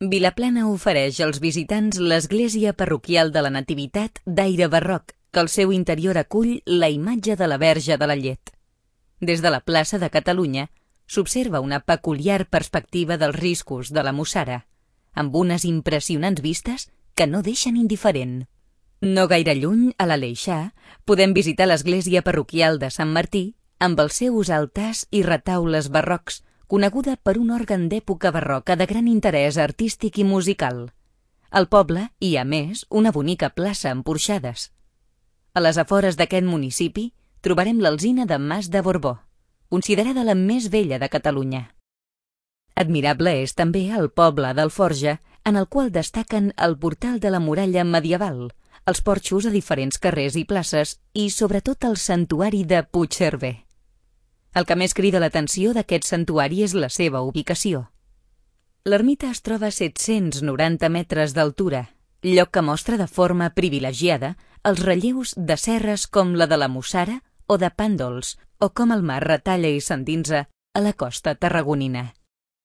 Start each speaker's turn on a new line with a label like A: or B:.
A: Vilaplana ofereix als visitants l'església parroquial de la Nativitat d'aire barroc, que al seu interior acull la imatge de la Verge de la Llet. Des de la plaça de Catalunya s'observa una peculiar perspectiva dels riscos de la Mussara, amb unes impressionants vistes que no deixen indiferent. No gaire lluny, a l'Aleixar, podem visitar l'església parroquial de Sant Martí amb els seus altars i retaules barrocs, coneguda per un òrgan d'època barroca de gran interès artístic i musical. Al poble hi ha, més, una bonica plaça amb porxades. A les afores d'aquest municipi trobarem l'alzina de Mas de Borbó, considerada la més vella de Catalunya. Admirable és també el poble d'Alforja, en el qual destaquen el portal de la muralla medieval, els porxos a diferents carrers i places i, sobretot, el santuari de Puigcerver. El que més crida l'atenció d'aquest santuari és la seva ubicació. L'ermita es troba a 790 metres d'altura, lloc que mostra de forma privilegiada els relleus de serres com la de la Mussara o de Pàndols, o com el mar retalla i s'endinsa a la costa tarragonina.